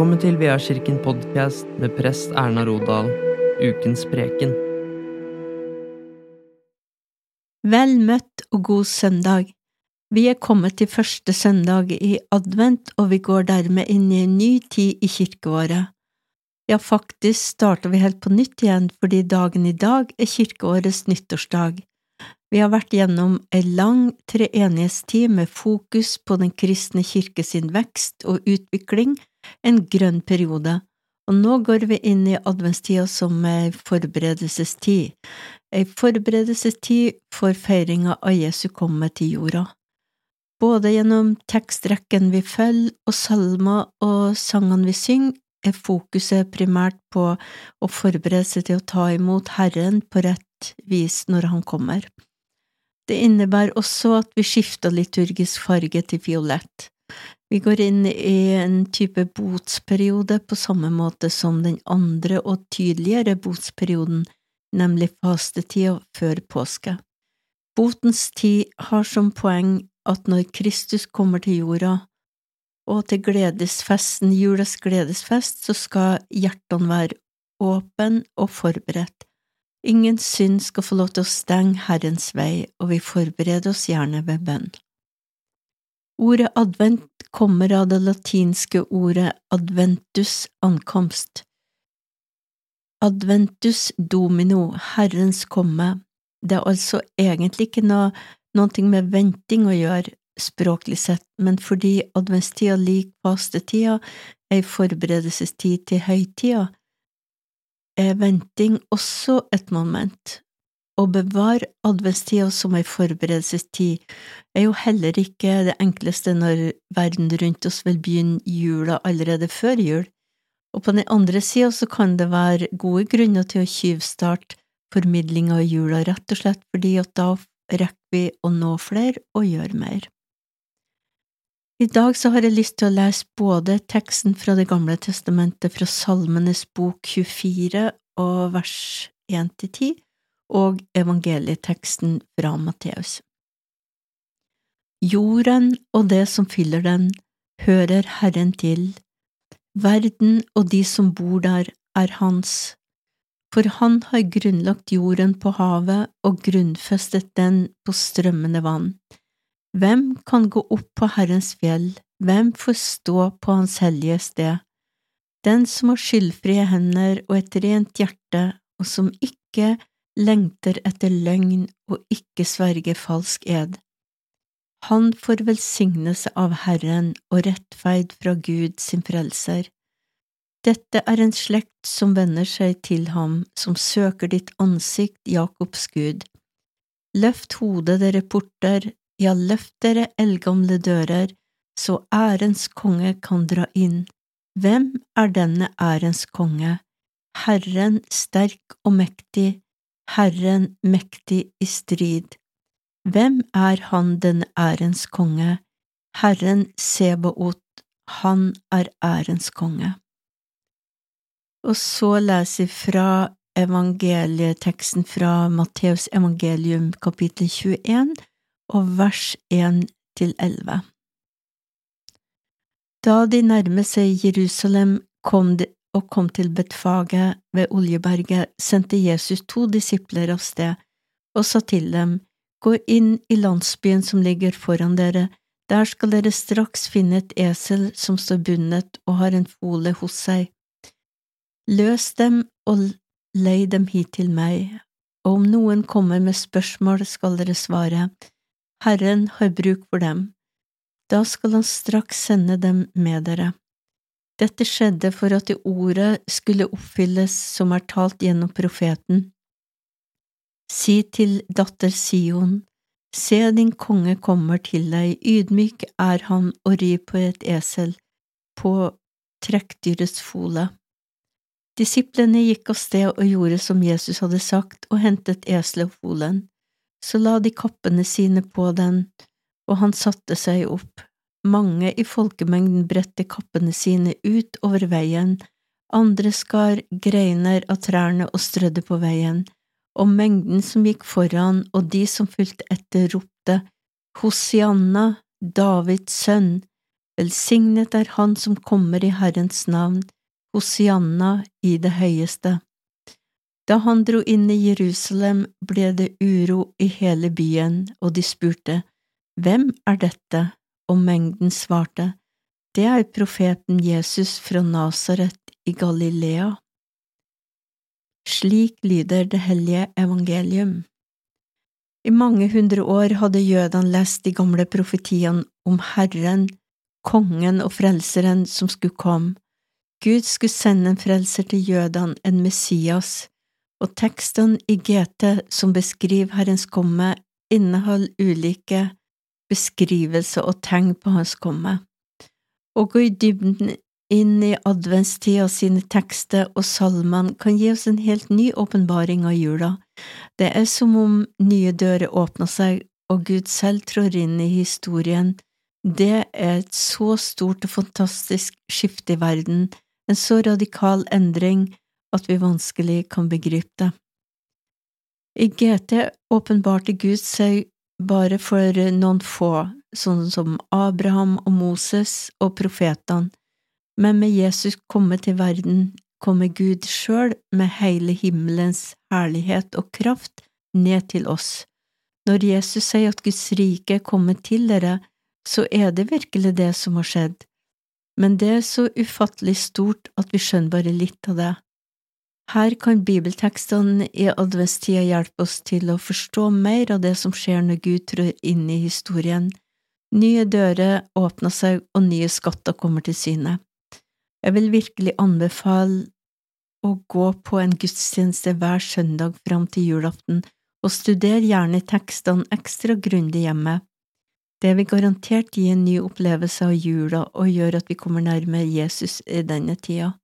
Velkommen til Kirken podkast med prest Erna Rodal, ukens preken. Vel møtt og god søndag. Vi er kommet til første søndag i advent, og vi går dermed inn i en ny tid i kirkeåret. Ja, faktisk starter vi helt på nytt igjen fordi dagen i dag er kirkeårets nyttårsdag. Vi har vært gjennom en lang treenighetstid med fokus på Den kristne kirke sin vekst og utvikling, en grønn periode, og nå går vi inn i adventstida som ei forberedelsestid, ei forberedelsestid for feiringa av Jesu komme til jorda. Både gjennom tekstrekken vi følger og salmer og sangene vi synger, er fokuset primært på å forberede seg til å ta imot Herren på rett vis når Han kommer. Det innebærer også at vi skifter liturgisk farge til fiolett. Vi går inn i en type botsperiode på samme måte som den andre og tydeligere botsperioden, nemlig fastetida før påske. Botens tid har som poeng at når Kristus kommer til jorda, og til gledesfesten, julas gledesfest, så skal hjertene være åpne og forberedt Ingen synd skal få lov til å stenge Herrens vei, og vi forbereder oss gjerne ved bønn. Ordet advent kommer av det latinske ordet adventus ankomst. Adventus domino, Herrens komme, det er altså egentlig ikke noe, noe med venting å gjøre språklig sett, men fordi adventstida lik fastetida er ei forberedelsestid til høytida, er venting også et moment. Å bevare adventstida som ei forberedelsestid er jo heller ikke det enkleste når verden rundt oss vil begynne jula allerede før jul, og på den andre sida så kan det være gode grunner til å tyvstarte formidlinga av jula, rett og slett fordi at da rekker vi å nå flere og gjøre mer. I dag så har jeg lyst til å lese både teksten fra Det gamle testamentet fra Salmenes bok 24 og vers 1–10 og evangelieteksten fra Matteus. Jorden og det som fyller den, hører Herren til, verden og de som bor der, er hans, for han har grunnlagt jorden på havet og grunnfestet den på strømmende vann. Hvem kan gå opp på Herrens fjell, hvem får stå på Hans hellige sted? Den som har skyldfrie hender og et rent hjerte, og som ikke lengter etter løgn og ikke sverger falsk ed. Han får velsignelse av Herren og rettferd fra Gud sin frelser. Dette er en slekt som vender seg til ham, som søker ditt ansikt, Jakobs Gud. Løft hodet, dere porter, ja, løft dere eldgamle dører, så ærens konge kan dra inn. Hvem er denne ærens konge? Herren sterk og mektig, Herren mektig i strid. Hvem er han den ærens konge? Herren Sebaot, han er ærens konge. Og så leser vi fra evangelieteksten fra Matteus evangelium kapittel 21, og vers 1 til 11. Da de nærmet seg Jerusalem kom de, og kom til Betfage ved Oljeberget, sendte Jesus to disipler av sted og sa til dem, Gå inn i landsbyen som ligger foran dere, der skal dere straks finne et esel som står bundet og har en fole hos seg. Løs dem og lei dem hit til meg, og om noen kommer med spørsmål, skal dere svare, Herren har bruk for dem. Da skal han straks sende dem med dere. Dette skjedde for at det ordet skulle oppfylles som er talt gjennom profeten. Si til datter Sion, se din konge kommer til deg, ydmyk er han og rir på et esel, på trekkdyrets fole. Disiplene gikk av sted og gjorde som Jesus hadde sagt, og hentet eselet og folen. Så la de kappene sine på den, og han satte seg opp. Mange i folkemengden bredte kappene sine ut over veien, andre skar greiner av trærne og strødde på veien, og mengden som gikk foran og de som fulgte etter, ropte, Hosianna, Davids sønn, Velsignet er Han som kommer i Herrens navn, Hosianna i det høyeste. Da han dro inn i Jerusalem, ble det uro i hele byen, og de spurte, Hvem er dette? Og mengden svarte, Det er profeten Jesus fra Nasaret i Galilea. Slik lyder det hellige evangelium. I mange hundre år hadde jødene lest de gamle profetiene om Herren, kongen og frelseren som skulle komme. Gud skulle sende en frelser til jødene, en Messias, og tekstene i GT som beskriver Herrens komme, inneholder ulike beskrivelser og tegn på Hans komme. Å gå i dybden inn i adventstida sine tekster og salmene kan gi oss en helt ny åpenbaring av jula. Det er som om nye dører åpner seg og Gud selv trår inn i historien. Det er et så stort og fantastisk skifte i verden, en så radikal endring at vi vanskelig kan begripe det. I GT åpenbarte Gud seg bare for noen få, sånn som Abraham og Moses og profetene, men med Jesus komme til verden kommer Gud sjøl med hele himmelens herlighet og kraft ned til oss. Når Jesus sier at Guds rike er kommet til dere, så er det virkelig det som har skjedd, men det er så ufattelig stort at vi skjønner bare litt av det. Her kan bibeltekstene i adventstida hjelpe oss til å forstå mer av det som skjer når Gud trår inn i historien. Nye dører åpner seg, og nye skatter kommer til syne. Jeg vil virkelig anbefale å gå på en gudstjeneste hver søndag fram til julaften, og studer gjerne tekstene ekstra grundig hjemme. Det vil garantert gi en ny opplevelse av jula og gjøre at vi kommer nærmere Jesus i denne tida.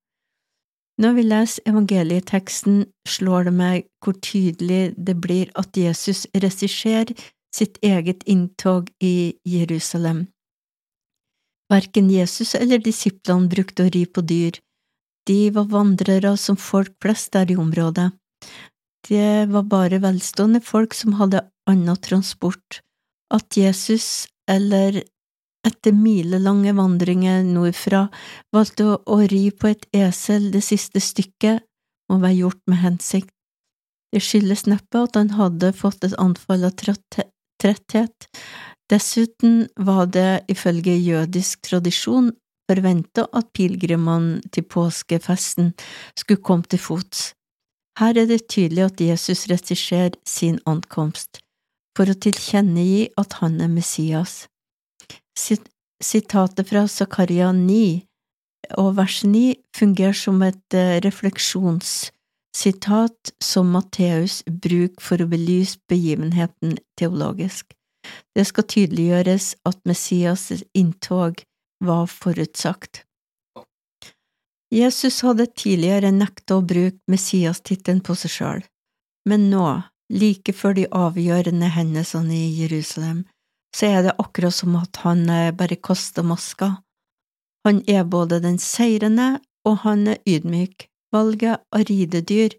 Når vi leser evangelieteksten, slår det meg hvor tydelig det blir at Jesus regisserer sitt eget inntog i Jerusalem. Verken Jesus eller disiplene brukte å ri på dyr, de var vandrere som folk flest der i området. Det var bare velstående folk som hadde annen transport. At Jesus, eller etter milelange vandringer nordfra, valgte å, å ri på et esel det siste stykket, må være gjort med hensikt. Det skyldes neppe at han hadde fått et anfall av tretthet, Dessuten var det ifølge jødisk tradisjon forventa at pilegrimene til påskefesten skulle komme til fots. Her er det tydelig at Jesus regisserer sin ankomst, for å tilkjennegi at han er Messias. Sitatet fra Zakaria 9 og vers 9 fungerer som et eh, refleksjonssitat som Matteus bruker for å belyse begivenheten teologisk. Det skal tydeliggjøres at Messias' inntog var forutsagt. Jesus hadde tidligere nekta å bruke Messias-tittelen på seg sjøl, men nå, like før de avgjørende hendelsene i Jerusalem, så er det akkurat som at han eh, bare kaster maska. Han er både den seirende og han er ydmyk. Valget av ridedyr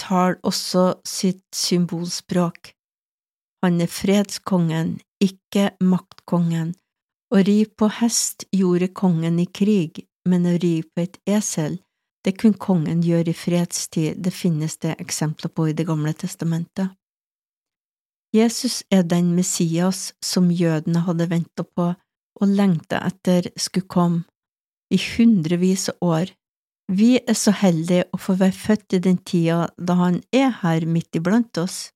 tar også sitt symbolspråk. Han er fredskongen, ikke maktkongen. Å ri på hest gjorde kongen i krig, men å ri på et esel, det kunne kongen gjøre i fredstid, det finnes det eksempler på i Det gamle testamentet. Jesus er den Messias som jødene hadde venta på og lengta etter skulle komme, i hundrevis av år. Vi er så heldige å få være født i den tida da han er her midt iblant oss.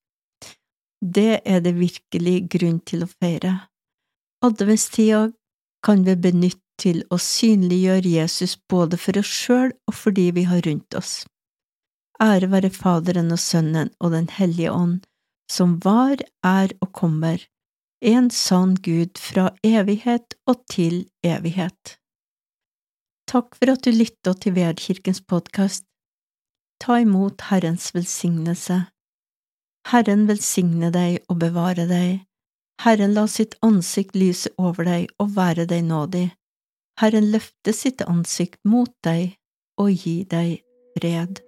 Det er det virkelig grunn til å feire. Adventstida kan vi benytte til å synliggjøre Jesus både for oss sjøl og for de vi har rundt oss. Ære være Faderen og Sønnen og Den hellige ånd, som var, er og kommer, en sann Gud fra evighet og til evighet. Takk for at du lytta til Vedkirkens podkast. Ta imot Herrens velsignelse. Herren velsigne deg og bevare deg. Herren la sitt ansikt lyse over deg og være deg nådig. Herren løfte sitt ansikt mot deg og gi deg fred.